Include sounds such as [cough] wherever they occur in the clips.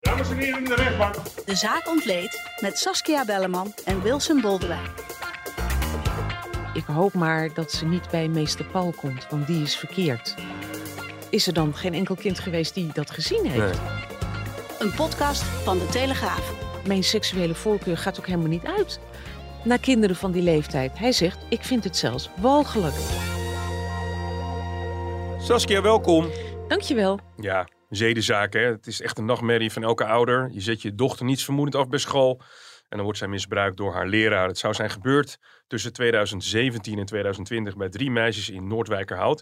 Dames en heren in de rechtbank. De zaak ontleed met Saskia Belleman en Wilson Boldewijn. Ik hoop maar dat ze niet bij meester Paul komt, want die is verkeerd. Is er dan geen enkel kind geweest die dat gezien heeft? Een podcast van De Telegraaf. Mijn seksuele voorkeur gaat ook helemaal niet uit naar kinderen van die leeftijd. Hij zegt, ik vind het zelfs walgelijk. Saskia, welkom. Dankjewel. Ja, zedenzaken. Hè? Het is echt een nachtmerrie van elke ouder. Je zet je dochter niets vermoedend af bij school. En dan wordt zij misbruikt door haar leraar. Het zou zijn gebeurd tussen 2017 en 2020 bij drie meisjes in Noordwijkerhout.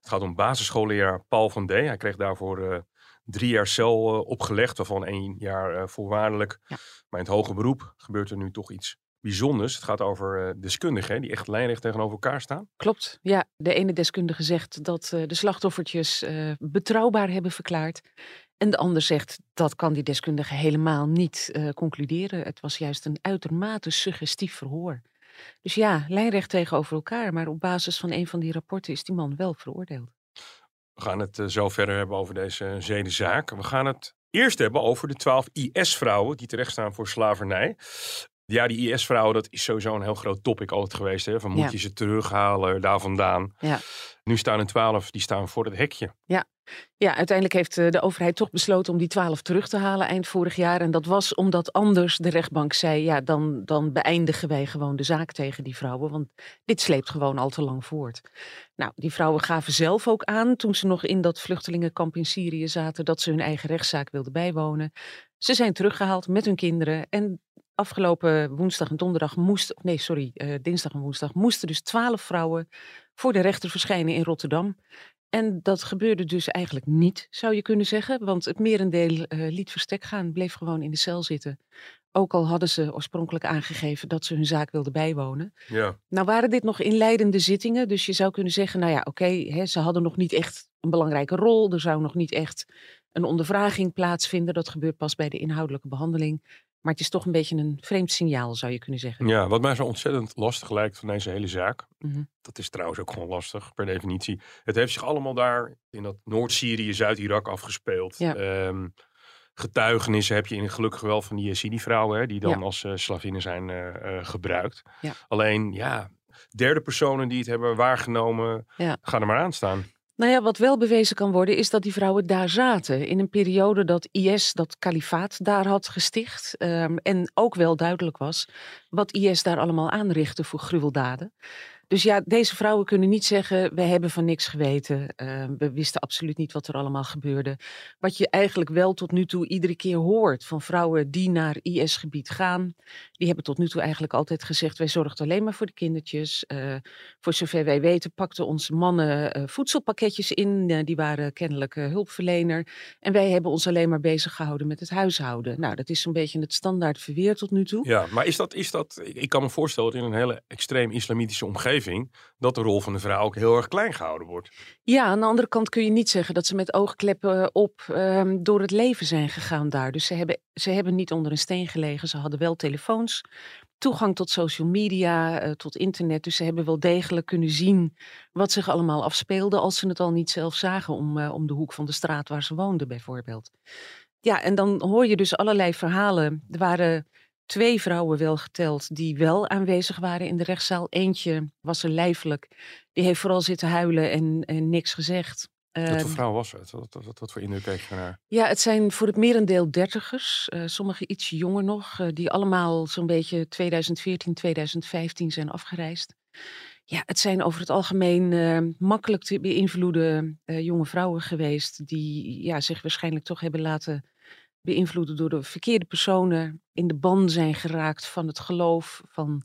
Het gaat om basisschoolleraar Paul van D. Hij kreeg daarvoor uh, drie jaar cel uh, opgelegd, waarvan één jaar uh, voorwaardelijk. Ja. Maar in het hoge beroep gebeurt er nu toch iets bijzonders. Het gaat over uh, deskundigen die echt lijnrecht tegenover elkaar staan. Klopt. Ja, de ene deskundige zegt dat uh, de slachtoffertjes uh, betrouwbaar hebben verklaard. En de ander zegt dat kan die deskundige helemaal niet concluderen. Het was juist een uitermate suggestief verhoor. Dus ja, lijnrecht tegenover elkaar. Maar op basis van een van die rapporten is die man wel veroordeeld. We gaan het zo verder hebben over deze zedenzaak. We gaan het eerst hebben over de twaalf IS-vrouwen die terechtstaan voor slavernij. Ja, die IS-vrouwen, dat is sowieso een heel groot topic altijd geweest. Hè? Van moet ja. je ze terughalen daar vandaan. Ja. Nu staan er twaalf, die staan voor het hekje. Ja. ja, uiteindelijk heeft eh, de overheid toch besloten om die twaalf terug te halen eind vorig jaar. En dat was omdat anders de rechtbank zei, ja, dan, dan beëindigen wij gewoon de zaak tegen die vrouwen. Want dit sleept gewoon al te lang voort. Nou, die vrouwen gaven zelf ook aan, toen ze nog in dat vluchtelingenkamp in Syrië zaten, dat ze hun eigen rechtszaak wilden bijwonen. Ze zijn teruggehaald met hun kinderen en afgelopen woensdag en donderdag moesten, nee sorry, uh, dinsdag en woensdag moesten dus twaalf vrouwen voor de rechter verschijnen in Rotterdam. En dat gebeurde dus eigenlijk niet, zou je kunnen zeggen, want het merendeel uh, liet verstek gaan, bleef gewoon in de cel zitten. Ook al hadden ze oorspronkelijk aangegeven dat ze hun zaak wilden bijwonen. Ja. Nou waren dit nog inleidende zittingen, dus je zou kunnen zeggen, nou ja, oké, okay, ze hadden nog niet echt een belangrijke rol. Er zou nog niet echt een ondervraging plaatsvinden. Dat gebeurt pas bij de inhoudelijke behandeling. Maar het is toch een beetje een vreemd signaal, zou je kunnen zeggen. Ja, wat mij zo ontzettend lastig lijkt van deze hele zaak. Mm -hmm. Dat is trouwens ook gewoon lastig, per definitie. Het heeft zich allemaal daar in dat Noord-Syrië, Zuid-Irak afgespeeld. Ja. Um, getuigenissen heb je in gelukkig wel van die Yazidi-vrouwen, die dan ja. als uh, slavinnen zijn uh, uh, gebruikt. Ja. Alleen, ja, derde personen die het hebben waargenomen, gaan er maar aan staan. Nou ja, wat wel bewezen kan worden, is dat die vrouwen daar zaten. In een periode dat IS dat kalifaat daar had gesticht. Um, en ook wel duidelijk was wat IS daar allemaal aanrichtte voor gruweldaden. Dus ja, deze vrouwen kunnen niet zeggen, we hebben van niks geweten. Uh, we wisten absoluut niet wat er allemaal gebeurde. Wat je eigenlijk wel tot nu toe iedere keer hoort van vrouwen die naar IS-gebied gaan. Die hebben tot nu toe eigenlijk altijd gezegd, wij zorgden alleen maar voor de kindertjes. Uh, voor zover wij weten pakten onze mannen uh, voedselpakketjes in. die waren kennelijk hulpverlener. En wij hebben ons alleen maar bezig gehouden met het huishouden. Nou, dat is zo'n beetje het standaard verweer tot nu toe. Ja, maar is dat, is dat, ik kan me voorstellen dat in een hele extreem islamitische omgeving dat de rol van de vrouw ook heel erg klein gehouden wordt. Ja, aan de andere kant kun je niet zeggen dat ze met oogkleppen op um, door het leven zijn gegaan daar. Dus ze hebben, ze hebben niet onder een steen gelegen. Ze hadden wel telefoons, toegang tot social media, uh, tot internet. Dus ze hebben wel degelijk kunnen zien wat zich allemaal afspeelde als ze het al niet zelf zagen om, uh, om de hoek van de straat waar ze woonden bijvoorbeeld. Ja, en dan hoor je dus allerlei verhalen. Er waren twee vrouwen wel geteld die wel aanwezig waren in de rechtszaal. Eentje was er lijfelijk. Die heeft vooral zitten huilen en, en niks gezegd. Wat voor vrouw was het? Wat, wat, wat, voor indruk kreeg je van haar? Ja, het zijn voor het merendeel dertigers. Uh, sommige iets jonger nog. Uh, die allemaal zo'n beetje 2014, 2015 zijn afgereisd. Ja, het zijn over het algemeen uh, makkelijk te beïnvloeden jonge vrouwen geweest. Die ja, zich waarschijnlijk toch hebben laten beïnvloeden door de verkeerde personen, in de ban zijn geraakt van het geloof, van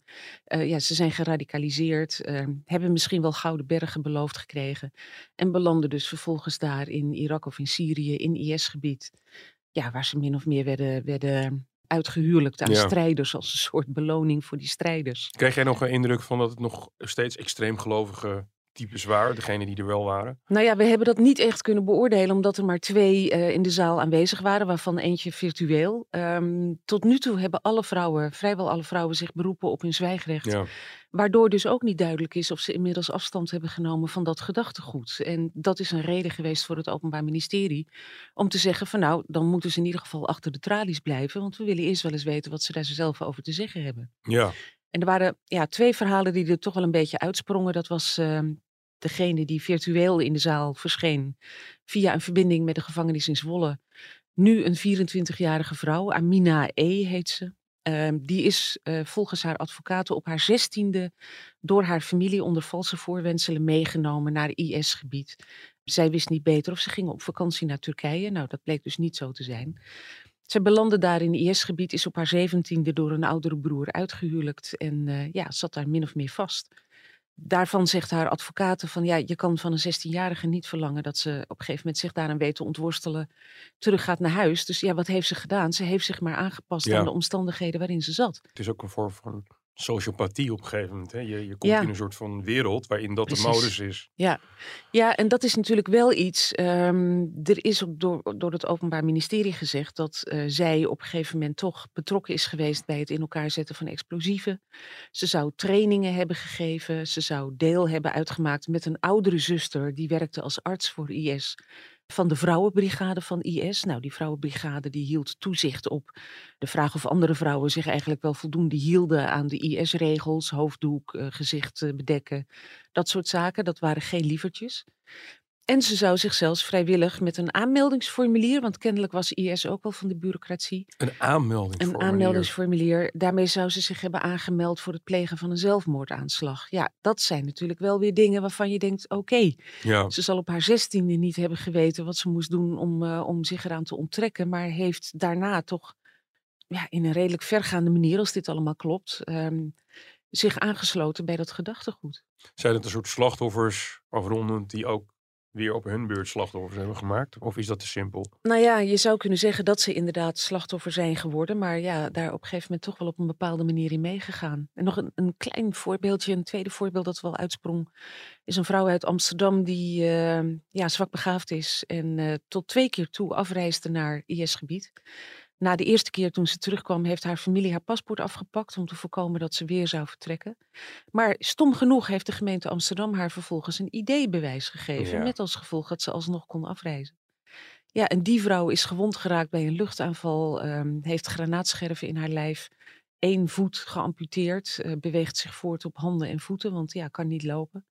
uh, ja, ze zijn geradicaliseerd, uh, hebben misschien wel gouden bergen beloofd gekregen en belanden dus vervolgens daar in Irak of in Syrië, in IS-gebied. ja, waar ze min of meer werden, werden uitgehuwelijkt aan Ja. strijders als een soort beloning voor die strijders. Kreeg jij nog een indruk van dat het nog steeds extreem gelovige types waren? Degene die er wel waren? Nou ja, we hebben dat niet echt kunnen beoordelen, omdat er maar twee eh, in de zaal aanwezig waren, waarvan eentje virtueel. Ehm, tot nu toe hebben alle vrouwen, vrijwel alle vrouwen, zich beroepen op hun zwijgrecht. Ja. Waardoor dus ook niet duidelijk is of ze inmiddels afstand hebben genomen van dat gedachtegoed. En dat is een reden geweest voor het Openbaar Ministerie om te zeggen van nou, dan moeten ze in ieder geval achter de tralies blijven, want we willen eerst wel eens weten wat ze daar zelf over te zeggen hebben. Ja. En er waren ja, twee verhalen die er toch wel een beetje uitsprongen. Dat was ehm, degene die virtueel in de zaal verscheen via een verbinding met de gevangenis in Zwolle. Nu een 24-jarige vrouw, Amina E. heet ze. Ehm, die is eh, volgens haar advocaten op haar zestiende door haar familie onder valse voorwendselen meegenomen naar IS-gebied. Zij wist niet beter of ze ging op vakantie naar Turkije. Nou, dat bleek dus niet zo te zijn. Zij belandde daar in IS-gebied, is op haar zeventiende door een oudere broer uitgehuwelijkt en eh, ja, zat daar min of meer vast. Daarvan zegt haar advocaten van ja, je kan van een 16-jarige niet verlangen dat ze op een gegeven moment zich daaraan weet te ontworstelen, teruggaat naar huis. Dus ja, wat heeft ze gedaan? Ze heeft zich maar aangepast Ja. aan de omstandigheden waarin ze zat. Het is ook een vorm van sociopathie op een gegeven moment. Hè? Je, je komt Ja. in een soort van wereld waarin dat Precies. de modus is. Ja. ja, en dat is natuurlijk wel iets. ehm, er is ook door, door het Openbaar Ministerie gezegd dat eh, zij op een gegeven moment toch betrokken is geweest bij het in elkaar zetten van explosieven. Ze zou trainingen hebben gegeven. Ze zou deel hebben uitgemaakt met een oudere zuster die werkte als arts voor IS. Van de vrouwenbrigade van IS. Nou, die vrouwenbrigade die hield toezicht op de vraag of andere vrouwen zich eigenlijk wel voldoende hielden aan de IS-regels. Hoofddoek, eh, gezicht eh, bedekken, dat soort zaken. Dat waren geen lievertjes. En ze zou zich zelfs vrijwillig met een aanmeldingsformulier, want kennelijk was IS ook wel van de bureaucratie, Een aanmelding. een aanmeldingsformulier, daarmee zou ze zich hebben aangemeld voor het plegen van een zelfmoordaanslag. Ja, dat zijn natuurlijk wel weer dingen waarvan je denkt, oké, Ja. ze zal op haar zestiende niet hebben geweten wat ze moest doen om, eh, om zich eraan te onttrekken, maar heeft daarna toch ja, in een redelijk vergaande manier, als dit allemaal klopt, ehm, zich aangesloten bij dat gedachtegoed. Zijn het een soort slachtoffers afrondend die ook weer op hun beurt slachtoffers hebben gemaakt? Of is dat te simpel? Nou ja, je zou kunnen zeggen dat ze inderdaad slachtoffer zijn geworden, maar ja, daar op een gegeven moment toch wel op een bepaalde manier in meegegaan. En nog een, een klein voorbeeldje, een tweede voorbeeld dat wel uitsprong, is een vrouw uit Amsterdam die eh, ja, zwak begaafd is en eh, tot twee keer toe afreisde naar IS-gebied. Na de eerste keer toen ze terugkwam, heeft haar familie haar paspoort afgepakt om te voorkomen dat ze weer zou vertrekken. Maar stom genoeg heeft de gemeente Amsterdam haar vervolgens een ID-bewijs gegeven, Ja. met als gevolg dat ze alsnog kon afreizen. Ja, en die vrouw is gewond geraakt bij een luchtaanval, ehm, heeft granaatscherven in haar lijf, één voet geamputeerd, eh, beweegt zich voort op handen en voeten, want ja, kan niet lopen.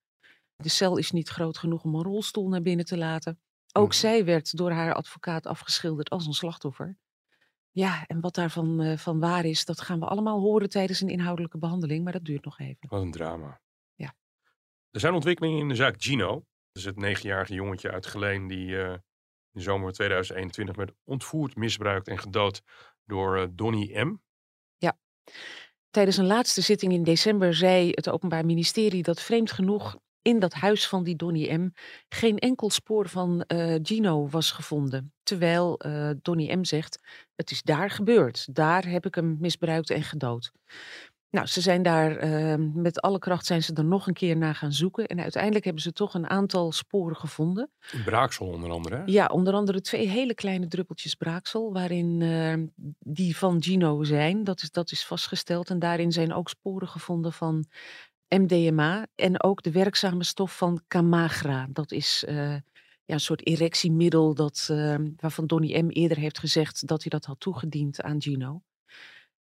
De cel is niet groot genoeg om een rolstoel naar binnen te laten. Ook Mhm. zij werd door haar advocaat afgeschilderd als een slachtoffer. Ja, en wat daarvan eh, van waar is, dat gaan we allemaal horen tijdens een inhoudelijke behandeling, maar dat duurt nog even. Wat een drama. Ja. Er zijn ontwikkelingen in de zaak Gino. Dat is het negenjarige jongetje uit Geleen die eh, in de zomer 2021 werd ontvoerd, misbruikt en gedood door eh, Donny M. Tijdens een laatste zitting in december zei het Openbaar Ministerie dat vreemd genoeg in dat huis van die Donny M. geen enkel spoor van eh, Gino was gevonden. Terwijl eh, Donny M. zegt: Het is daar gebeurd. Daar heb ik hem misbruikt en gedood. Nou, ze zijn daar eh, met alle kracht zijn ze er nog een keer naar gaan zoeken. En uiteindelijk hebben ze toch een aantal sporen gevonden. Braaksel onder andere. Hè? Ja, onder andere twee hele kleine druppeltjes braaksel, waarin die van Gino zijn. Dat is, dat is vastgesteld. En daarin zijn ook sporen gevonden van MDMA en ook de werkzame stof van Camagra. Dat is eh, ja, een soort erectiemiddel dat, eh, waarvan Donny M. eerder heeft gezegd dat hij dat had toegediend aan Gino.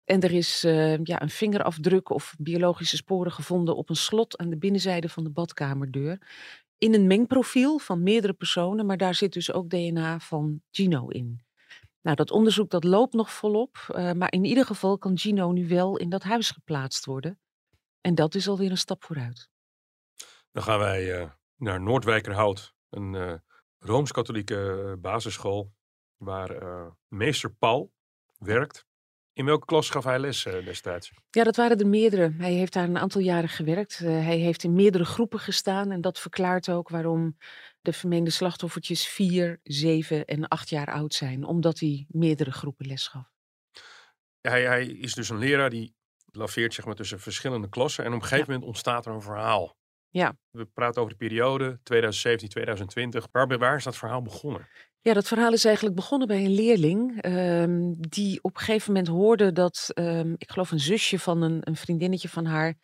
En er is eh, ja, een vingerafdruk of biologische sporen gevonden op een slot aan de binnenzijde van de badkamerdeur in een mengprofiel van meerdere personen, maar daar zit dus ook DNA van Gino in. Nou, dat onderzoek dat loopt nog volop, eh, maar in ieder geval kan Gino nu wel in dat huis geplaatst worden. En dat is alweer een stap vooruit. Dan gaan wij eh, naar Noordwijkerhout, een eh, Rooms-Katholieke eh, basisschool waar meester Paul werkt. In welke klas gaf hij les destijds? Ja, dat waren er meerdere. Hij heeft daar een aantal jaren gewerkt. Hij heeft in meerdere groepen gestaan en dat verklaart ook waarom de vermeende slachtoffertjes vier, zeven en acht jaar oud zijn. Omdat hij meerdere groepen les gaf. Hij, hij is dus een leraar die laveert zeg maar, tussen verschillende klassen. En op een gegeven moment ontstaat er een verhaal. Ja. We praten over de periode 2017, 2020. Waar, waar is dat verhaal begonnen? Ja, dat verhaal is eigenlijk begonnen bij een leerling um, die op een gegeven moment hoorde dat, um, ik geloof een zusje van een, een, vriendinnetje van haar,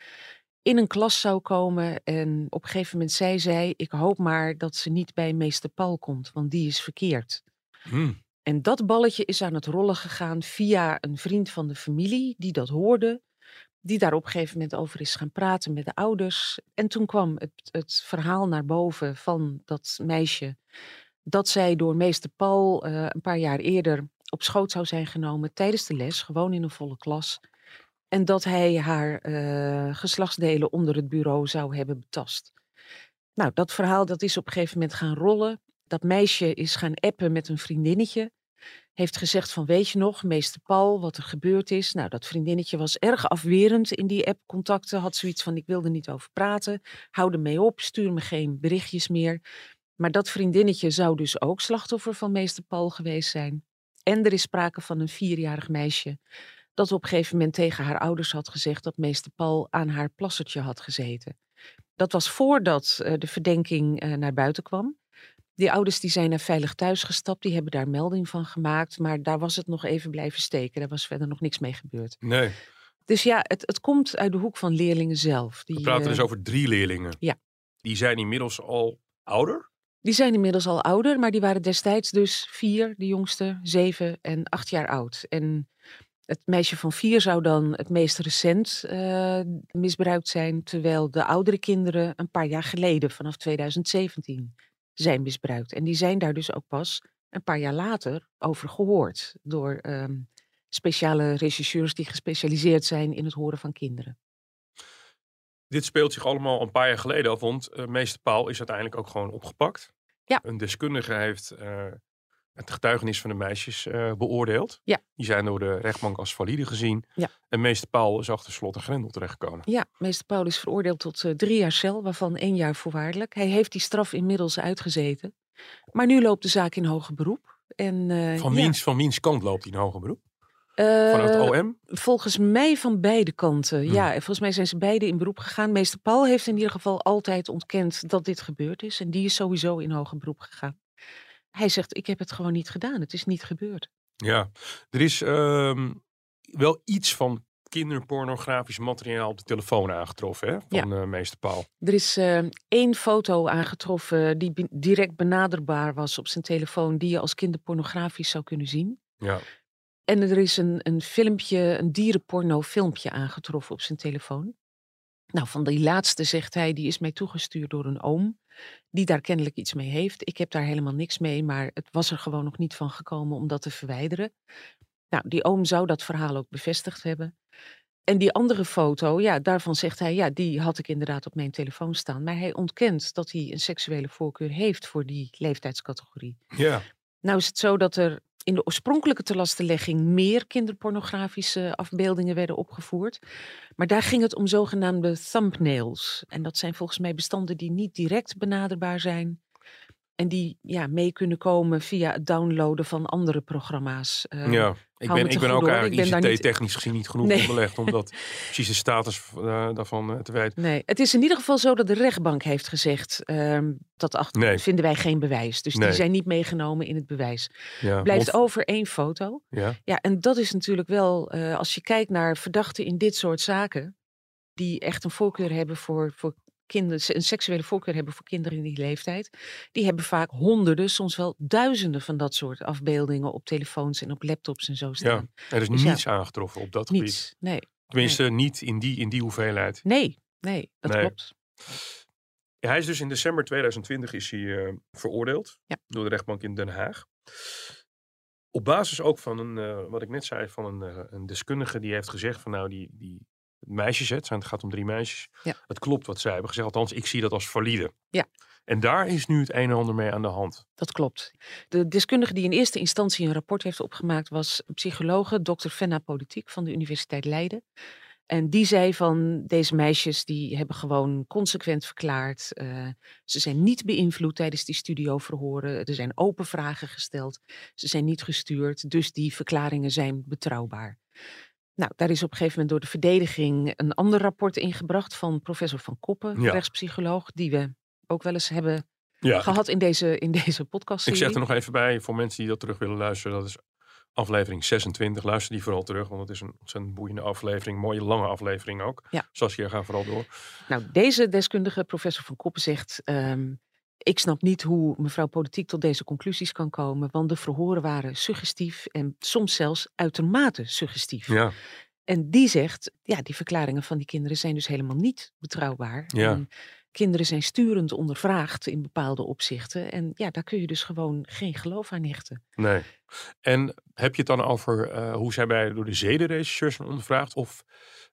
in een klas zou komen. En op een gegeven moment zei zij, ik hoop maar dat ze niet bij meester Paul komt, want die is verkeerd. Hmm. En dat balletje is aan het rollen gegaan via een vriend van de familie die dat hoorde die daar op een gegeven moment over is gaan praten met de ouders. En toen kwam het, het verhaal naar boven van dat meisje. Dat zij door meester Paul uh, een paar jaar eerder op schoot zou zijn genomen tijdens de les, gewoon in een volle klas. En dat hij haar uh, geslachtsdelen onder het bureau zou hebben betast. Nou, dat verhaal dat is op een gegeven moment gaan rollen. Dat meisje is gaan appen met een vriendinnetje heeft gezegd van weet je nog, meester Paul, wat er gebeurd is. Nou, dat vriendinnetje was erg afwerend in die app-contacten. Had zoiets van ik wil er niet over praten. Hou er mee op, stuur me geen berichtjes meer. Maar dat vriendinnetje zou dus ook slachtoffer van meester Paul geweest zijn. En er is sprake van een vierjarig meisje dat op een gegeven moment tegen haar ouders had gezegd dat meester Paul aan haar plassertje had gezeten. Dat was voordat uh, de verdenking uh, naar buiten kwam. Die ouders die zijn naar veilig thuis gestapt, die hebben daar melding van gemaakt. Maar daar was het nog even blijven steken. Daar was verder nog niks mee gebeurd. Nee. Dus ja, het, het komt uit de hoek van leerlingen zelf. Die, We praten uh, dus over drie leerlingen. Ja. Die zijn inmiddels al ouder? Die zijn inmiddels al ouder, maar die waren destijds dus vier, de jongste, zeven en acht jaar oud. En het meisje van vier zou dan het meest recent uh, misbruikt zijn, terwijl de oudere kinderen een paar jaar geleden, vanaf 2017, zijn misbruikt. En die zijn daar dus ook pas een paar jaar later over gehoord door um, speciale regisseurs die gespecialiseerd zijn in het horen van kinderen. Dit speelt zich allemaal een paar jaar geleden af, want uh, meester Paul is uiteindelijk ook gewoon opgepakt. Ja. Een deskundige heeft uh, het getuigenis van de meisjes uh, beoordeeld. Ja. Die zijn door de rechtbank als valide gezien. Ja. En meester Paul is achter slot en grendel terechtgekomen. Ja, meester Paul is veroordeeld tot uh, drie jaar cel, waarvan één jaar voorwaardelijk. Hij heeft die straf inmiddels uitgezeten. Maar nu loopt de zaak in hoger beroep. En, uh, van, ja. wiens, van wiens kant loopt hij in hoger beroep? Uh, van het OM? Volgens mij van beide kanten. Hmm. Ja, volgens mij zijn ze beide in beroep gegaan. Meester Paul heeft in ieder geval altijd ontkend dat dit gebeurd is. En die is sowieso in hoger beroep gegaan. Hij zegt, ik heb het gewoon niet gedaan. Het is niet gebeurd. Ja, er is um, wel iets van kinderpornografisch materiaal op de telefoon aangetroffen hè, van ja. uh, meester Paul. Er is uh, één foto aangetroffen die direct benaderbaar was op zijn telefoon, die je als kinderpornografisch zou kunnen zien. Ja. En er is een, een filmpje, een dierenporno filmpje aangetroffen op zijn telefoon. Nou, van die laatste zegt hij, die is mij toegestuurd door een oom, die daar kennelijk iets mee heeft. Ik heb daar helemaal niks mee, maar het was er gewoon nog niet van gekomen om dat te verwijderen. Nou, die oom zou dat verhaal ook bevestigd hebben. En die andere foto, ja, daarvan zegt hij, ja, die had ik inderdaad op mijn telefoon staan. Maar hij ontkent dat hij een seksuele voorkeur heeft voor die leeftijdscategorie. Ja. Nou is het zo dat er in de oorspronkelijke telastenlegging meer kinderpornografische afbeeldingen werden opgevoerd. Maar daar ging het om zogenaamde thumbnails. En dat zijn volgens mij bestanden die niet direct benaderbaar zijn. En die ja, mee kunnen komen via het downloaden van andere programma's. Uh, ja, ik ben, ik ben ook eigenlijk ICT-technisch gezien niet genoeg nee. onderlegd om dat [laughs] precies de status uh, daarvan uh, te weten. Nee, het is in ieder geval zo dat de rechtbank heeft gezegd ehm, dat achter nee. vinden wij geen bewijs. Dus nee. die zijn niet meegenomen in het bewijs. Ja, Blijft over één foto. Ja. ja, en dat is natuurlijk wel, eh, als je kijkt naar verdachten in dit soort zaken, die echt een voorkeur hebben voor, voor kinderen, een seksuele voorkeur hebben voor kinderen in die leeftijd, die hebben vaak honderden, soms wel duizenden van dat soort afbeeldingen op telefoons en op laptops en zo staan. Ja, er is Dus niets ja, aangetroffen op dat Niets, gebied. nee. Tenminste, niet in die, in die hoeveelheid. Nee, nee, dat Nee. klopt. Ja, hij is dus in december 2020 is hij eh, veroordeeld Ja. door de rechtbank in Den Haag. Op basis ook van een, eh, wat ik net zei, van een, eh, een deskundige die heeft gezegd van nou die, die meisjes, hè, het, zijn, het gaat om drie meisjes. Ja. Het klopt wat zij hebben gezegd, althans ik zie dat als valide. Ja. En daar is nu het een en ander mee aan de hand. Dat klopt. De deskundige die in eerste instantie een rapport heeft opgemaakt was psychologe, dokter Fenna Politiek van de Universiteit Leiden. En die zei van deze meisjes die hebben gewoon consequent verklaard. eh, ze zijn niet beïnvloed tijdens die studioverhoren. Er zijn open vragen gesteld. Ze zijn niet gestuurd. Dus die verklaringen zijn betrouwbaar. Nou, daar is op een gegeven moment door de verdediging een ander rapport ingebracht van professor Van Koppen, Ja. rechtspsycholoog, die we ook wel eens hebben Ja, gehad in deze, in deze podcast. ik zeg er nog even bij voor mensen die dat terug willen luisteren. Dat is aflevering 26. Luister die vooral terug, want het is een ontzettend boeiende aflevering. Mooie lange aflevering ook. Ja. Saskia, ga vooral door. Nou, deze deskundige, professor Van Koppen, zegt: ehm, Ik snap niet hoe mevrouw Politiek tot deze conclusies kan komen, want de verhoren waren suggestief en soms zelfs uitermate suggestief. Ja, En die zegt: Ja, die verklaringen van die kinderen zijn dus helemaal niet betrouwbaar. Ja. En kinderen zijn sturend ondervraagd in bepaalde opzichten. En ja, daar kun je dus gewoon geen geloof aan hechten. nee. En heb je het dan over eh, hoe zij bij door de zedenregisseurs zijn ondervraagd? Of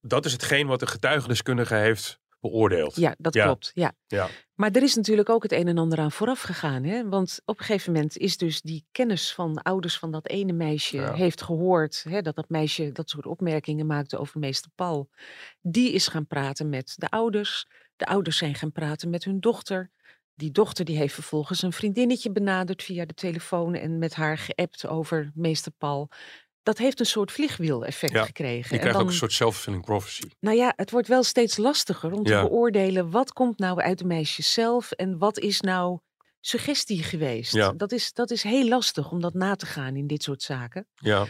dat is hetgeen wat de getuigendeskundige heeft beoordeeld? Ja, dat Ja. klopt. Ja. Ja. Maar er is natuurlijk ook het een en ander aan vooraf gegaan. Hè? Want op een gegeven moment is dus die kennis van ouders van dat ene meisje Ja. heeft gehoord hè, dat dat meisje dat soort opmerkingen maakte over meester Paul. Die is gaan praten met de ouders. De ouders zijn gaan praten met hun dochter. Die dochter die heeft vervolgens een vriendinnetje benaderd via de telefoon en met haar geappt over meester Paul. Dat heeft een soort vliegwiel-effect Ja, gekregen. Je En krijgt dan- ook een soort self-fulfilling prophecy. nou ja, het wordt wel steeds lastiger om te beoordelen wat komt nou uit de meisjes zelf en wat is nou suggestie geweest. Ja. Dat, is, dat is heel lastig om dat na te gaan in dit soort zaken. Ja,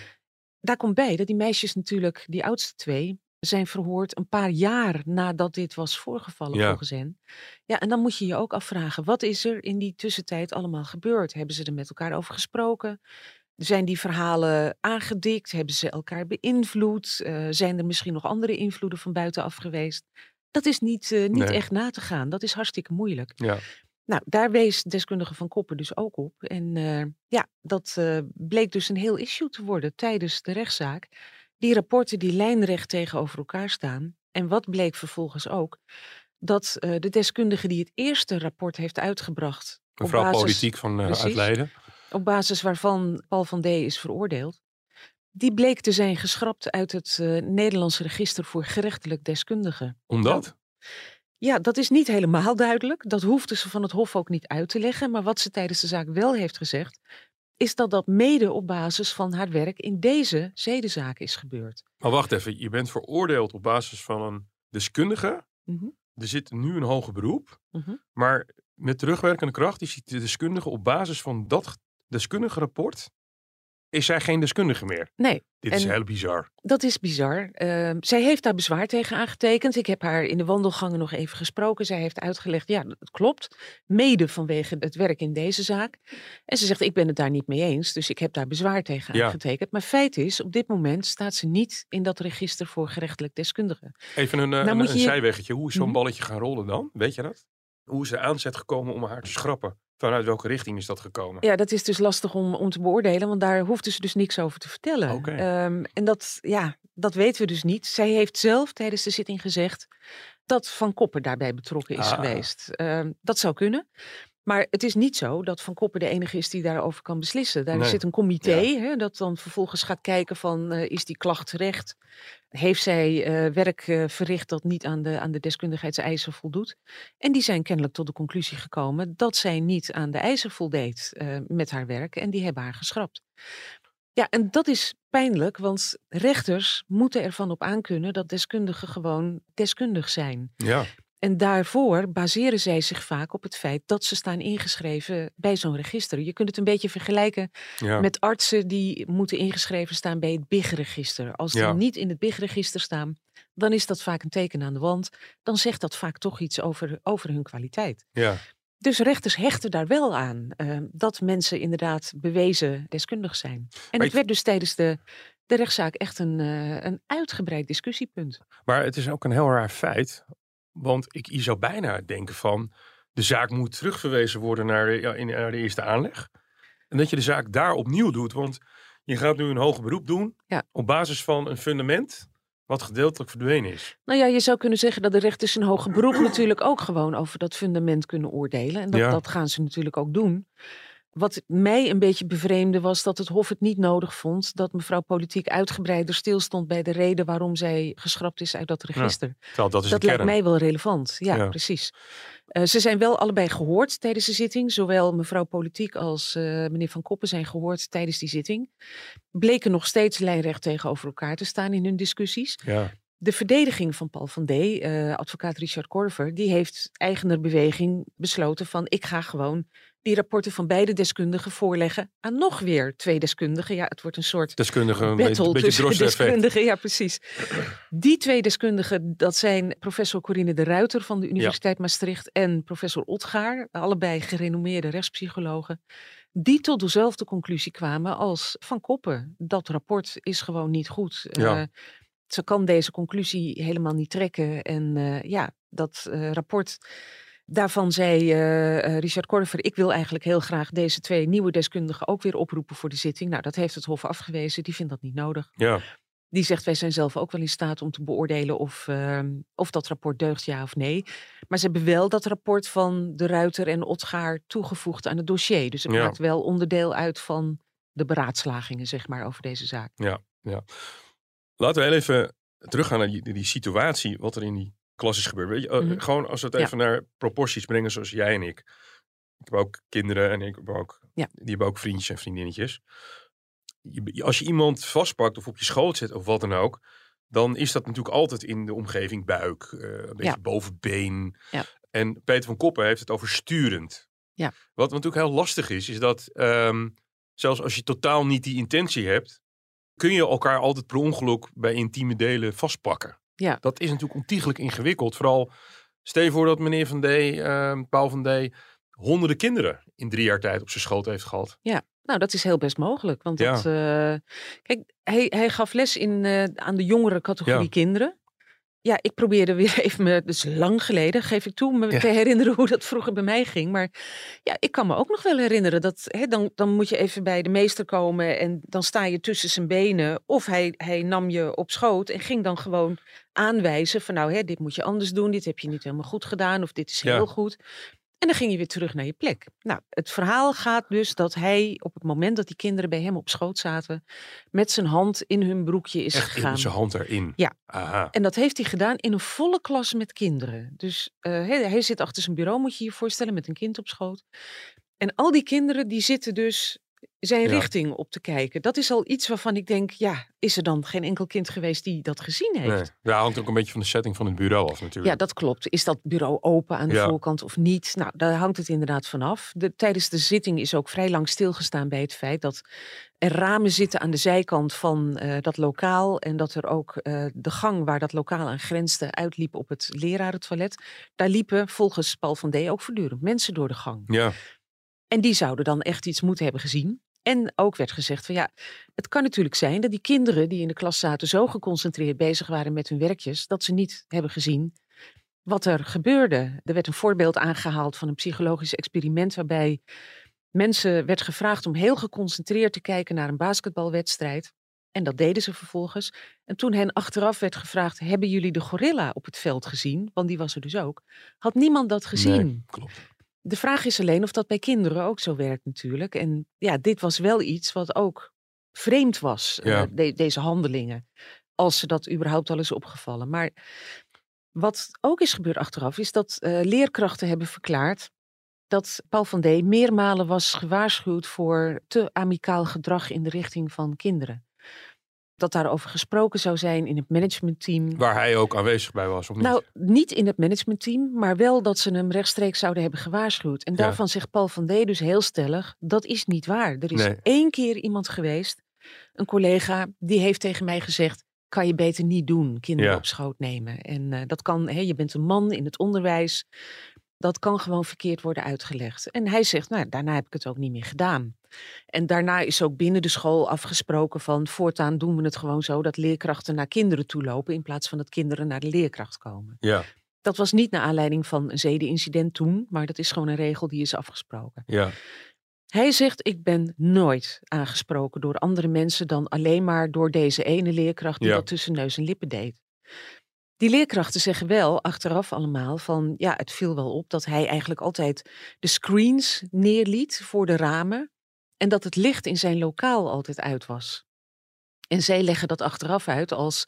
Daar komt bij dat die meisjes natuurlijk, die oudste twee, zijn verhoord een paar jaar nadat dit was voorgevallen Ja. volgens hen. Ja, en dan moet je je ook afvragen, wat is er in die tussentijd allemaal gebeurd? Hebben ze er met elkaar over gesproken? Zijn die verhalen aangedikt? Hebben ze elkaar beïnvloed? Eh, zijn er misschien nog andere invloeden van buitenaf geweest? Dat is niet, eh, niet Nee. echt na te gaan. Dat is hartstikke moeilijk. ja. Nou, daar wees deskundige van Koppen dus ook op. En eh, ja, dat bleek dus een heel issue te worden tijdens de rechtszaak. Die rapporten die lijnrecht tegenover elkaar staan. En wat bleek vervolgens ook? Dat de deskundige die het eerste rapport heeft uitgebracht. op Mevrouw basis- Politiek van uit. Leiden. Op basis waarvan Paul van D. is veroordeeld. Die bleek te zijn geschrapt uit het eh, Nederlandse register voor gerechtelijk deskundigen. Omdat? Ja, dat is niet helemaal duidelijk. Dat hoefde ze van het Hof ook niet uit te leggen. Maar wat ze tijdens de zaak wel heeft gezegd, is dat dat mede op basis van haar werk in deze zedenzaak is gebeurd. Maar wacht even, je bent veroordeeld op basis van een deskundige. Mhm, Er zit nu een hoger beroep. mhm. Maar met terugwerkende kracht is de deskundige op basis van dat deskundige rapport. Is zij geen deskundige meer? Nee, Dit is heel bizar. dat is bizar. Ehm, zij heeft daar bezwaar tegen aangetekend. Ik heb haar in de wandelgangen nog even gesproken. Zij heeft uitgelegd, ja, dat klopt. Mede vanwege het werk in deze zaak. En ze zegt, ik ben het daar niet mee eens. Dus ik heb daar bezwaar tegen Ja. aangetekend. Maar feit is, op dit moment staat ze niet in dat register voor gerechtelijk deskundigen. Even een, eh, Nou een, moet een je- zijweggetje. Hoe is zo'n Mhm. balletje gaan rollen dan? Weet je dat? Hoe is de aanzet gekomen om haar te schrappen? Vanuit welke richting is dat gekomen? Ja, dat is dus lastig om, om te beoordelen, want daar hoefde ze dus niks over te vertellen. Oké. Ehm, en dat, ja, dat weten we dus niet. Zij heeft zelf tijdens de zitting gezegd dat Van Koppen daarbij betrokken is Ah. geweest. Ehm, dat zou kunnen. Maar het is niet zo dat Van Koppen de enige is die daarover kan beslissen. Daar Nee. zit een comité hè, dat dan vervolgens gaat kijken van eh, is die klacht terecht? Heeft zij eh, werk eh, verricht dat niet aan de, aan de deskundigheidseisen voldoet? En die zijn kennelijk tot de conclusie gekomen dat zij niet aan de eisen voldeed met haar werk en die hebben haar geschrapt. Ja, en dat is pijnlijk, want rechters moeten ervan op aankunnen dat deskundigen gewoon deskundig zijn. Ja, En daarvoor baseren zij zich vaak op het feit dat ze staan ingeschreven bij zo'n register. Je kunt het een beetje vergelijken ja. met artsen die moeten ingeschreven staan bij het BIG-register. Als die Ja. niet in het BIG-register staan, dan is dat vaak een teken aan de wand. Dan zegt dat vaak toch iets over, over hun kwaliteit. ja. Dus rechters hechten daar wel aan eh, dat mensen inderdaad bewezen deskundig zijn. En het werd dus tijdens de, de rechtszaak echt een, eh, een uitgebreid discussiepunt. Maar het is ook een heel raar feit. Want ik, je zou bijna denken van... de zaak moet terugverwezen worden naar de, ja, in, naar de eerste aanleg. En dat je de zaak daar opnieuw doet. Want je gaat nu een hoger beroep doen... Ja. op basis van een fundament... wat gedeeltelijk verdwenen is. Nou ja, je zou kunnen zeggen dat de rechters in hoger beroep natuurlijk ook gewoon over dat fundament kunnen oordelen. En dat, Ja. dat gaan ze natuurlijk ook doen. Wat mij een beetje bevreemde was dat het Hof het niet nodig vond dat mevrouw Politiek uitgebreider stilstond bij de reden waarom zij geschrapt is uit dat register. Dat is dat lijkt mij wel relevant. Ja, Ja. precies. Eh, ze zijn wel allebei gehoord tijdens de zitting. Zowel mevrouw Politiek als eh, meneer Van Koppen zijn gehoord tijdens die zitting. Bleken nog steeds lijnrecht tegenover elkaar te staan in hun discussies. Ja, De verdediging van Paul van D, eh, advocaat Richard Korver, die heeft eigener beweging besloten van ik ga gewoon die rapporten van beide deskundigen voorleggen aan nog weer twee deskundigen. Ja, het wordt een soort deskundige, een battle een beetje tussen deskundigen. Ja, precies. Die twee deskundigen, dat zijn professor Corine de Ruiter van de Universiteit Maastricht en professor Otgaar, allebei gerenommeerde rechtspsychologen, die tot dezelfde conclusie kwamen als Van Koppen. Dat rapport is gewoon niet goed. Ja. Eh, ze kan deze conclusie helemaal niet trekken. En eh, ja, dat eh, rapport. Daarvan zei eh, eh, Richard Korver, ik wil eigenlijk heel graag deze twee nieuwe deskundigen ook weer oproepen voor de zitting. Nou, dat heeft het Hof afgewezen, die vindt dat niet nodig. Ja, Die zegt, wij zijn zelf ook wel in staat om te beoordelen of, ehm, of dat rapport deugt, ja of nee. Maar ze hebben wel dat rapport van de Ruiter en Otgaar toegevoegd aan het dossier. Dus het Ja. maakt wel onderdeel uit van de beraadslagingen, zeg maar, over deze zaak. laten we heel even teruggaan naar die, die situatie, wat er in die klas is gebeurd. Weet je, eh, Mhm. Gewoon als we het Ja. even naar proporties brengen, zoals jij en ik. Ik heb ook kinderen en ik heb ook, Ja. die hebben ook vriendjes en vriendinnetjes. Je- als je iemand vastpakt of op je schoot zet of wat dan ook, dan is dat natuurlijk altijd in de omgeving buik, eh, een beetje Ja. bovenbeen. Ja. En Peter van Koppen heeft het over sturend. Ja. Wat natuurlijk heel lastig is, is dat ehm, zelfs als je totaal niet die intentie hebt, kun je elkaar altijd per ongeluk bij intieme delen vastpakken. Ja. Dat is natuurlijk ontiegelijk ingewikkeld. Vooral, stel je voor dat meneer Van D, ehm, Paul Van D, honderden kinderen in drie jaar tijd op zijn schoot heeft gehad. Nou, dat is heel best mogelijk. Want Ja. dat, eh, kijk, hij, hij gaf les in, eh, aan de jongere categorie Ja. kinderen. Ja, ik probeerde weer [laughs] even me, dus lang geleden, geef ik toe, me Ja. te herinneren hoe dat vroeger bij mij ging. Maar ja, ik kan me ook nog wel herinneren dat hè, dan, dan moet je even bij de meester komen en dan sta je tussen zijn benen. Of hij, hij nam je op schoot en ging dan gewoon aanwijzen van nou, hè, dit moet je anders doen, dit heb je niet helemaal goed gedaan of dit is Ja. heel goed. En dan ging je weer terug naar je plek. Nou, het verhaal gaat dus dat hij op het moment dat die kinderen bij hem op schoot zaten, met zijn hand in hun broekje is Echt gegaan. in zijn hand erin. Ja. Aha. En dat heeft hij gedaan in een volle klas met kinderen. Dus eh, hij, hij zit achter zijn bureau, moet je je voorstellen, met een kind op schoot. En al die kinderen die zitten dus zijn Ja. richting op te kijken. Dat is al iets waarvan ik denk, ja, is er dan geen enkel kind geweest die dat gezien heeft? Nee. Daar hangt ook een beetje van de setting van het bureau af natuurlijk. Ja, dat klopt. Is dat bureau open aan de Ja. voorkant of niet? Nou, daar hangt het inderdaad vanaf. De, tijdens de zitting is ook vrij lang stilgestaan bij het feit dat er ramen zitten aan de zijkant van eh, dat lokaal. En dat er ook eh, de gang waar dat lokaal aan grensde uitliep op het lerarentoilet. Daar liepen volgens Paul van D ook voortdurend mensen door de gang. Ja, En die zouden dan echt iets moeten hebben gezien. En ook werd gezegd van ja, het kan natuurlijk zijn dat die kinderen die in de klas zaten zo geconcentreerd bezig waren met hun werkjes, dat ze niet hebben gezien wat er gebeurde. Er werd een voorbeeld aangehaald van een psychologisch experiment waarbij mensen werd gevraagd om heel geconcentreerd te kijken naar een basketbalwedstrijd. En dat deden ze vervolgens. En toen hen achteraf werd gevraagd: Hebben jullie de gorilla op het veld gezien? Want die was er dus ook. Had niemand dat gezien? nee, klopt. De vraag is alleen of dat bij kinderen ook zo werkt natuurlijk. En ja, dit was wel iets wat ook vreemd was, eh, de- deze handelingen. Als ze dat überhaupt al is opgevallen. Maar wat ook is gebeurd achteraf, is dat eh, leerkrachten hebben verklaard dat Paul van D. meermalen was gewaarschuwd voor te amicaal gedrag in de richting van kinderen. Dat daarover gesproken zou zijn in het managementteam. Waar hij ook aanwezig bij was, of niet? Nou, niet in het managementteam, maar wel dat ze hem rechtstreeks zouden hebben gewaarschuwd. En Ja. daarvan zegt Paul van D. dus heel stellig, dat is niet waar. Er is Nee. één keer iemand geweest, een collega, die heeft tegen mij gezegd, kan je beter niet doen, kinderen Ja. op schoot nemen. En eh, dat kan, hè, je bent een man in het onderwijs, dat kan gewoon verkeerd worden uitgelegd. En hij zegt, nou, daarna heb ik het ook niet meer gedaan. En daarna is ook binnen de school afgesproken van voortaan doen we het gewoon zo dat leerkrachten naar kinderen toe lopen in plaats van dat kinderen naar de leerkracht komen. Ja, Dat was niet naar aanleiding van een zedenincident toen, maar dat is gewoon een regel die is afgesproken. ja. Hij zegt, ik ben nooit aangesproken door andere mensen dan alleen maar door deze ene leerkracht die Ja. dat tussen neus en lippen deed. Die leerkrachten zeggen wel achteraf allemaal van, ja, het viel wel op dat hij eigenlijk altijd de screens neerliet voor de ramen en dat het licht in zijn lokaal altijd uit was. En zij leggen dat achteraf uit als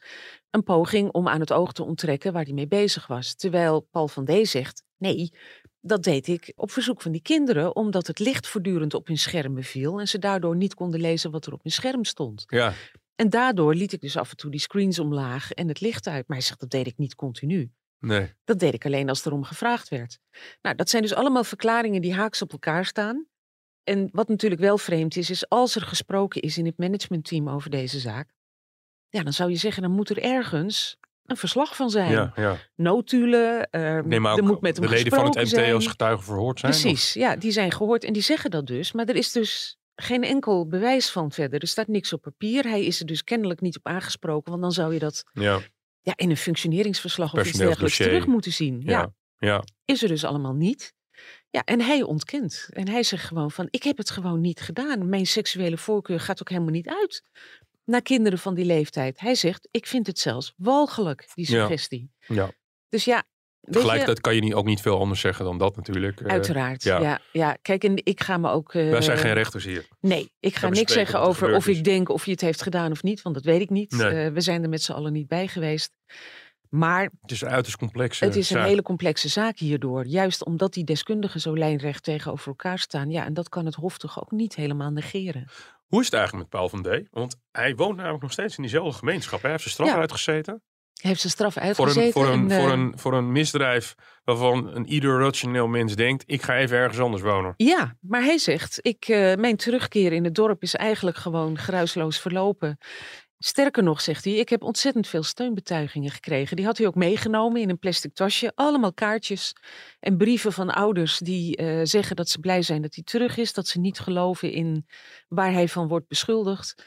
een poging om aan het oog te onttrekken waar hij mee bezig was. Terwijl Paul van D zegt, nee, dat deed ik op verzoek van die kinderen, omdat het licht voortdurend op hun schermen viel en ze daardoor niet konden lezen wat er op hun scherm stond. Ja, En daardoor liet ik dus af en toe die screens omlaag en het licht uit. Maar hij zegt, dat deed ik niet continu. nee. Dat deed ik alleen als erom gevraagd werd. Nou, dat zijn dus allemaal verklaringen die haaks op elkaar staan. En wat natuurlijk wel vreemd is, is als er gesproken is in het managementteam over deze zaak, ja, dan zou je zeggen, dan moet er ergens een verslag van zijn. Ja, ja. Notulen, eh, maar er ook moet met hem de leden van het MT als getuigen verhoord zijn. of- Precies, ja, die zijn gehoord en die zeggen dat dus. Maar er is dus geen enkel bewijs van verder. Er staat niks op papier. Hij is er dus kennelijk niet op aangesproken, want dan zou je dat Ja, ja, in een functioneringsverslag of iets dergelijks terug moeten zien. Ja. ja, ja. is er dus allemaal niet. Ja, en hij ontkent. En hij zegt gewoon van, ik heb het gewoon niet gedaan. Mijn seksuele voorkeur gaat ook helemaal niet uit naar kinderen van die leeftijd. Hij zegt, ik vind het zelfs walgelijk, die Ja. suggestie. Ja. Dus ja, weet je, Tegelijkertijd kan je niet, ook niet veel anders zeggen dan dat natuurlijk. Eh, uiteraard. ja. Ja. Ja, kijk, en ik ga me ook... eh, Wij zijn geen rechters hier. Nee, ik ga niks zeggen er over of ik denk of je het heeft gedaan of niet, want dat weet ik niet. Nee. Eh, we zijn er met z'n allen niet bij geweest. Maar Het is een uiterst complexe het is een zaak. hele complexe zaak hierdoor. Juist omdat die deskundigen zo lijnrecht tegenover elkaar staan. Ja, en dat kan het Hof toch ook niet helemaal negeren. Hoe is het eigenlijk met Paul van D? Want hij woont namelijk nog steeds in diezelfde gemeenschap. Hij heeft zijn straf Ja. uitgezeten. Hij heeft zijn straf Voor uitgezeten. een, voor, een, en, voor, eh, een, voor een misdrijf waarvan een ieder rationeel mens denkt... ik ga even ergens anders wonen. Ja, maar hij zegt, ik, eh, mijn terugkeer in het dorp is eigenlijk gewoon geruisloos verlopen. Sterker nog, zegt hij, ik heb ontzettend veel steunbetuigingen gekregen. Die had hij ook meegenomen in een plastic tasje. Allemaal kaartjes en brieven van ouders die eh, zeggen dat ze blij zijn dat hij terug is. Dat ze niet geloven in waar hij van wordt beschuldigd.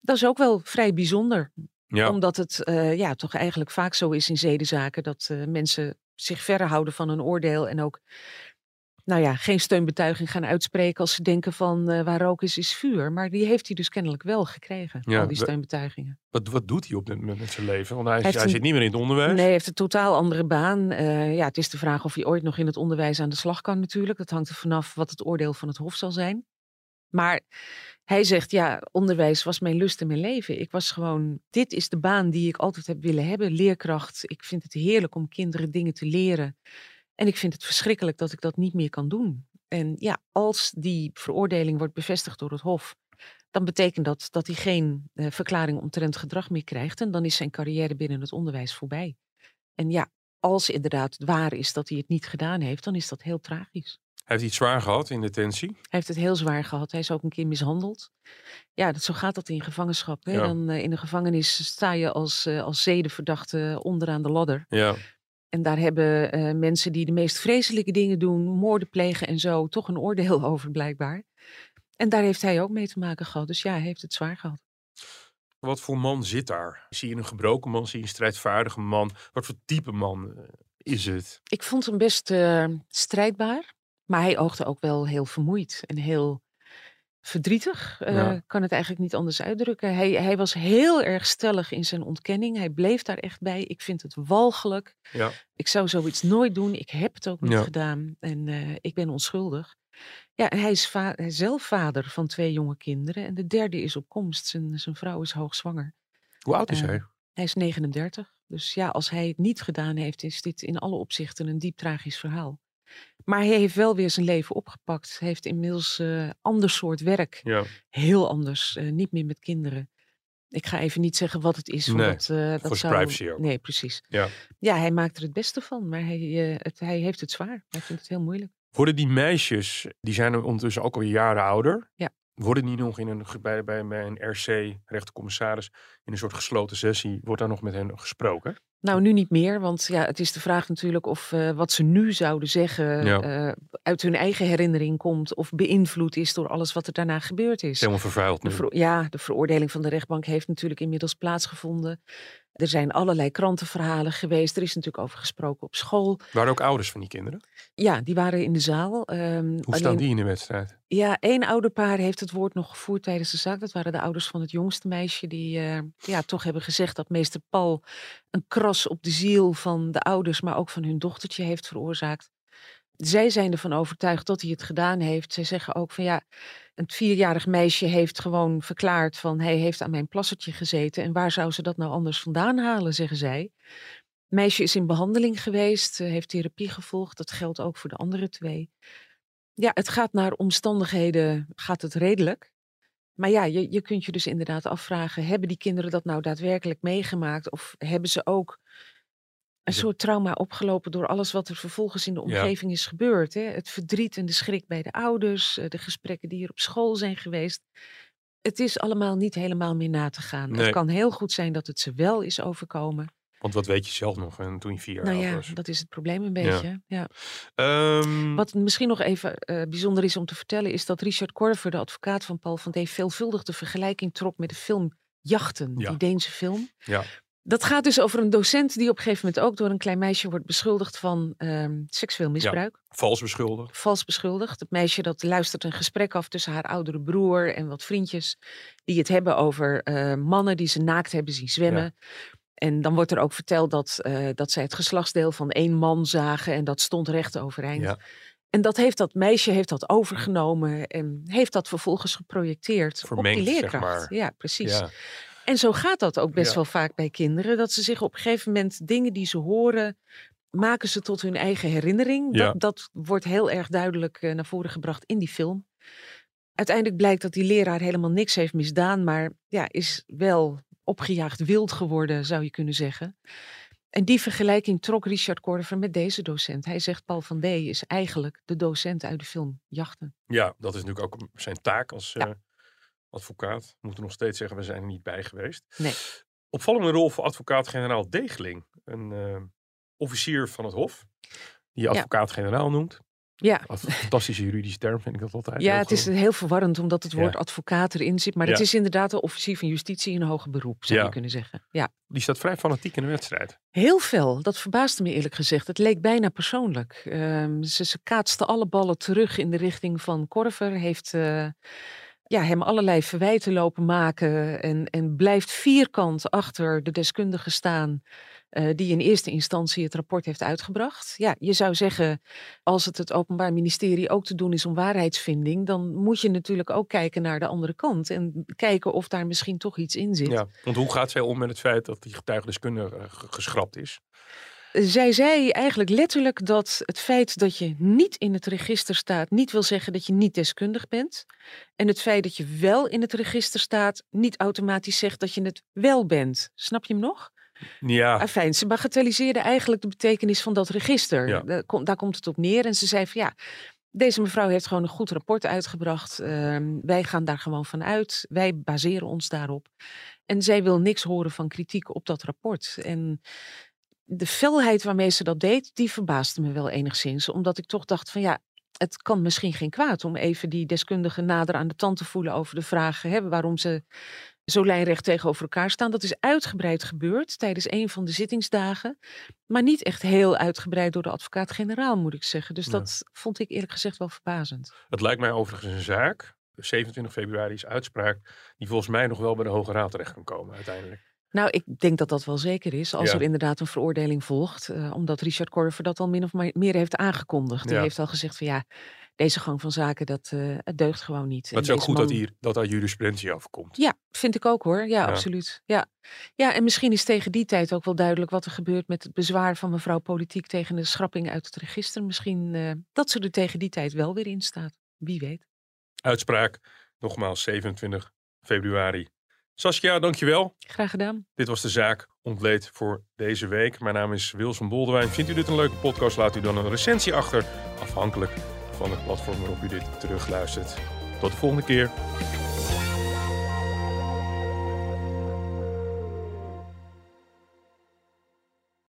Dat is ook wel vrij bijzonder. Ja, Omdat het eh, ja, toch eigenlijk vaak zo is in zedenzaken dat eh, mensen zich verder houden van een oordeel en ook nou ja, geen steunbetuiging gaan uitspreken als ze denken van eh, waar rook is, is vuur. Maar die heeft hij dus kennelijk wel gekregen, Ja, al die steunbetuigingen. wat, wat doet hij op dit moment met zijn leven? Want hij, een- zit niet meer in het onderwijs. Nee, hij heeft een totaal andere baan. Eh, ja, het is de vraag of hij ooit nog in het onderwijs aan de slag kan natuurlijk. Dat hangt er vanaf wat het oordeel van het Hof zal zijn. Maar hij zegt, ja, onderwijs was mijn lust en mijn leven. Ik was gewoon, dit is de baan die ik altijd heb willen hebben, leerkracht. Ik vind het heerlijk om kinderen dingen te leren. En ik vind het verschrikkelijk dat ik dat niet meer kan doen. En ja, als die veroordeling wordt bevestigd door het Hof, dan betekent dat dat hij geen eh, verklaring omtrent gedrag meer krijgt. En dan is zijn carrière binnen het onderwijs voorbij. En ja, als inderdaad het waar is dat hij het niet gedaan heeft, dan is dat heel tragisch. Hij heeft iets zwaar gehad in detentie. Hij heeft het heel zwaar gehad. Hij is ook een keer mishandeld. Ja, dat, zo gaat dat in gevangenschap. Hè? Ja. Dan, eh, in de gevangenis sta je als, eh, als zedenverdachte onderaan de ladder. Ja, En daar hebben eh, mensen die de meest vreselijke dingen doen, moorden plegen en zo, toch een oordeel [laughs] over blijkbaar. En daar heeft hij ook mee te maken gehad. Dus ja, hij heeft het zwaar gehad. wat voor man zit daar? Zie je een gebroken man? Zie je een strijdvaardige man? Wat voor type man eh, is het? Ik vond hem best eh, strijdbaar. Maar hij oogde ook wel heel vermoeid en heel verdrietig. Ja. Kan het eigenlijk niet anders uitdrukken. Hij, hij was heel erg stellig in zijn ontkenning. Hij bleef daar echt bij. Ik vind het walgelijk. Ja. Ik zou zoiets nooit doen. Ik heb het ook niet Ja. gedaan. En eh, ik ben onschuldig. Ja, en hij is, va- hij is zelf vader van twee jonge kinderen. En de derde is op komst. Zijn, zijn vrouw is hoogzwanger. Hoe oud is Eh, hij? Hij is 39. Dus ja, als hij het niet gedaan heeft, is dit in alle opzichten een diep tragisch verhaal. Maar hij heeft wel weer zijn leven opgepakt. Hij heeft inmiddels eh ander soort werk. Ja. Heel anders. eh, niet meer met kinderen. Ik ga even niet zeggen wat het is. Nee, Want, eh, dat voor zou... privacy ook. Nee, precies. Ja. ja, hij maakt er het beste van. Maar hij, het, hij heeft het zwaar. Hij vindt het heel moeilijk. Worden die meisjes, die zijn er ondertussen ook al jaren ouder. Ja. Worden die nog in een, bij, bij, bij een RC, rechtercommissaris, in een soort gesloten sessie, wordt daar nog met hen gesproken? Nou, nu niet meer, want ja, het is de vraag natuurlijk of eh, wat ze nu zouden zeggen Ja. eh, uit hun eigen herinnering komt of beïnvloed is door alles wat er daarna gebeurd is. Helemaal vervuild nu. ja, de veroordeling van de rechtbank heeft natuurlijk inmiddels plaatsgevonden. Er zijn allerlei krantenverhalen geweest. Er is natuurlijk over gesproken op school. Waren ook ouders van die kinderen? Ja, die waren in de zaal. Ehm, Hoe staan alleen- die in de wedstrijd? Ja, één ouderpaar heeft het woord nog gevoerd tijdens de zaak. Dat waren de ouders van het jongste meisje. Die eh, ja, toch hebben gezegd dat meester Paul een kras op de ziel van de ouders, maar ook van hun dochtertje heeft veroorzaakt. Zij zijn ervan overtuigd dat hij het gedaan heeft. Zij zeggen ook van ja, een vierjarig meisje heeft gewoon verklaard van hij heeft aan mijn plassertje gezeten. En waar zou ze dat nou anders vandaan halen, zeggen zij. Meisje is in behandeling geweest, eh, heeft therapie gevolgd. Dat geldt ook voor de andere twee. Ja, het gaat naar omstandigheden, gaat het redelijk. Maar ja, je, je kunt je dus inderdaad afvragen, hebben die kinderen dat nou daadwerkelijk meegemaakt? Of hebben ze ook een soort trauma opgelopen door alles wat er vervolgens in de omgeving is gebeurd? Hè? Het verdriet en de schrik bij de ouders, eh, de gesprekken die er op school zijn geweest. Het is allemaal niet helemaal meer na te gaan. Nee. Het kan heel goed zijn dat het ze wel is overkomen. Want wat weet je zelf nog en toen je vier jaar nou ja, was? dat is het probleem een beetje. Ja. Ehm, Wat misschien nog even eh, bijzonder is om te vertellen, is dat Richard Korver, de advocaat van Paul van D, veelvuldig de vergelijking trok met de film Jachten, Ja. die Deense film. Ja. Dat gaat dus over een docent die op een gegeven moment ook door een klein meisje wordt beschuldigd van ehm, seksueel misbruik. Vals beschuldigd. Vals beschuldigd. Het meisje dat luistert een gesprek af tussen haar oudere broer en wat vriendjes. Die het hebben over eh, mannen die ze naakt hebben zien zwemmen. En dan wordt er ook verteld dat, eh, dat zij het geslachtsdeel van één man zagen. En dat stond recht overeind. Ja. En dat heeft dat meisje heeft dat overgenomen en heeft dat vervolgens geprojecteerd Vermengd, op die zeg leerkracht. maar. Ja, precies. Ja. En zo gaat dat ook best Ja. wel vaak bij kinderen. Dat ze zich op een gegeven moment dingen die ze horen, maken ze tot hun eigen herinnering. Ja. Dat, dat wordt heel erg duidelijk eh, naar voren gebracht in die film. Uiteindelijk blijkt dat die leraar helemaal niks heeft misdaan, maar ja, is wel opgejaagd wild geworden, zou je kunnen zeggen. En die vergelijking trok Richard Korver met deze docent. Hij zegt Paul van D. is eigenlijk de docent uit de film Jachten. ja, dat is natuurlijk ook zijn taak als Ja. eh, advocaat. We moeten nog steeds zeggen, we zijn er niet bij geweest. Nee. Opvallende rol voor advocaat-generaal Degeling. Een eh, officier van het Hof. Die je advocaat-generaal noemt. Ja, Wat een fantastische juridische term vind ik dat altijd. Ja, het is heel verwarrend omdat het Ja. woord advocaat erin zit. Maar het is inderdaad de officier van justitie in hoger beroep, zou Ja. je kunnen zeggen. Ja, Die staat vrij fanatiek in de wedstrijd. heel veel. Dat verbaasde me eerlijk gezegd. Het leek bijna persoonlijk. Ehm, ze, ze kaatste alle ballen terug in de richting van Korver. Heeft eh, ja, hem allerlei verwijten lopen maken. En, en blijft vierkant achter de deskundige staan. eh, die in eerste instantie het rapport heeft uitgebracht. Ja, je zou zeggen, als het het Openbaar Ministerie ook te doen is om waarheidsvinding, dan moet je natuurlijk ook kijken naar de andere kant en kijken of daar misschien toch iets in zit. Ja, want hoe gaat zij om met het feit dat die getuigendeskundige eh, geschrapt is? Zij zei eigenlijk letterlijk dat het feit dat je niet in het register staat, niet wil zeggen dat je niet deskundig bent. En het feit dat je wel in het register staat, niet automatisch zegt dat je het wel bent. Snap je hem nog? Ja, Afijn, ze bagatelliseerde eigenlijk de betekenis van dat register. Ja. Daar, komt, daar komt het op neer. En ze zei van ja, deze mevrouw heeft gewoon een goed rapport uitgebracht. Ehm, wij gaan daar gewoon van uit. Wij baseren ons daarop. En zij wil niks horen van kritiek op dat rapport. En de felheid waarmee ze dat deed, die verbaasde me wel enigszins. Omdat ik toch dacht van ja, het kan misschien geen kwaad om even die deskundigen nader aan de tand te voelen over de vraag hè, waarom ze zo lijnrecht tegenover elkaar staan. Dat is uitgebreid gebeurd tijdens een van de zittingsdagen. Maar niet echt heel uitgebreid door de advocaat-generaal, moet ik zeggen. Dus Ja. dat vond ik eerlijk gezegd wel verbazend. het lijkt mij overigens een zaak. 27 februari is uitspraak die volgens mij nog wel bij de Hoge Raad terecht kan komen uiteindelijk. Nou, ik denk dat dat wel zeker is, als Ja. er inderdaad een veroordeling volgt. eh, omdat Richard Korver dat al min of meer heeft aangekondigd. Die Ja. heeft al gezegd van ja, deze gang van zaken, dat eh, het deugt gewoon niet. Maar het is ook goed dat, hier, dat daar jurisprudentie overkomt. Ja, vind ik ook hoor. Ja, Ja. absoluut. Ja. ja, en misschien is tegen die tijd ook wel duidelijk wat er gebeurt met het bezwaar van mevrouw Politiek tegen de schrapping uit het register. Misschien eh, dat ze er tegen die tijd wel weer in staat. Wie weet. Uitspraak, nogmaals 27 februari. Saskia, dankjewel. Graag gedaan. Dit was de zaak ontleed voor deze week. Mijn naam is Wilson Boldewijn. Vindt u dit een leuke podcast? Laat u dan een recensie achter. Afhankelijk van het platform waarop u dit terugluistert. Tot de volgende keer.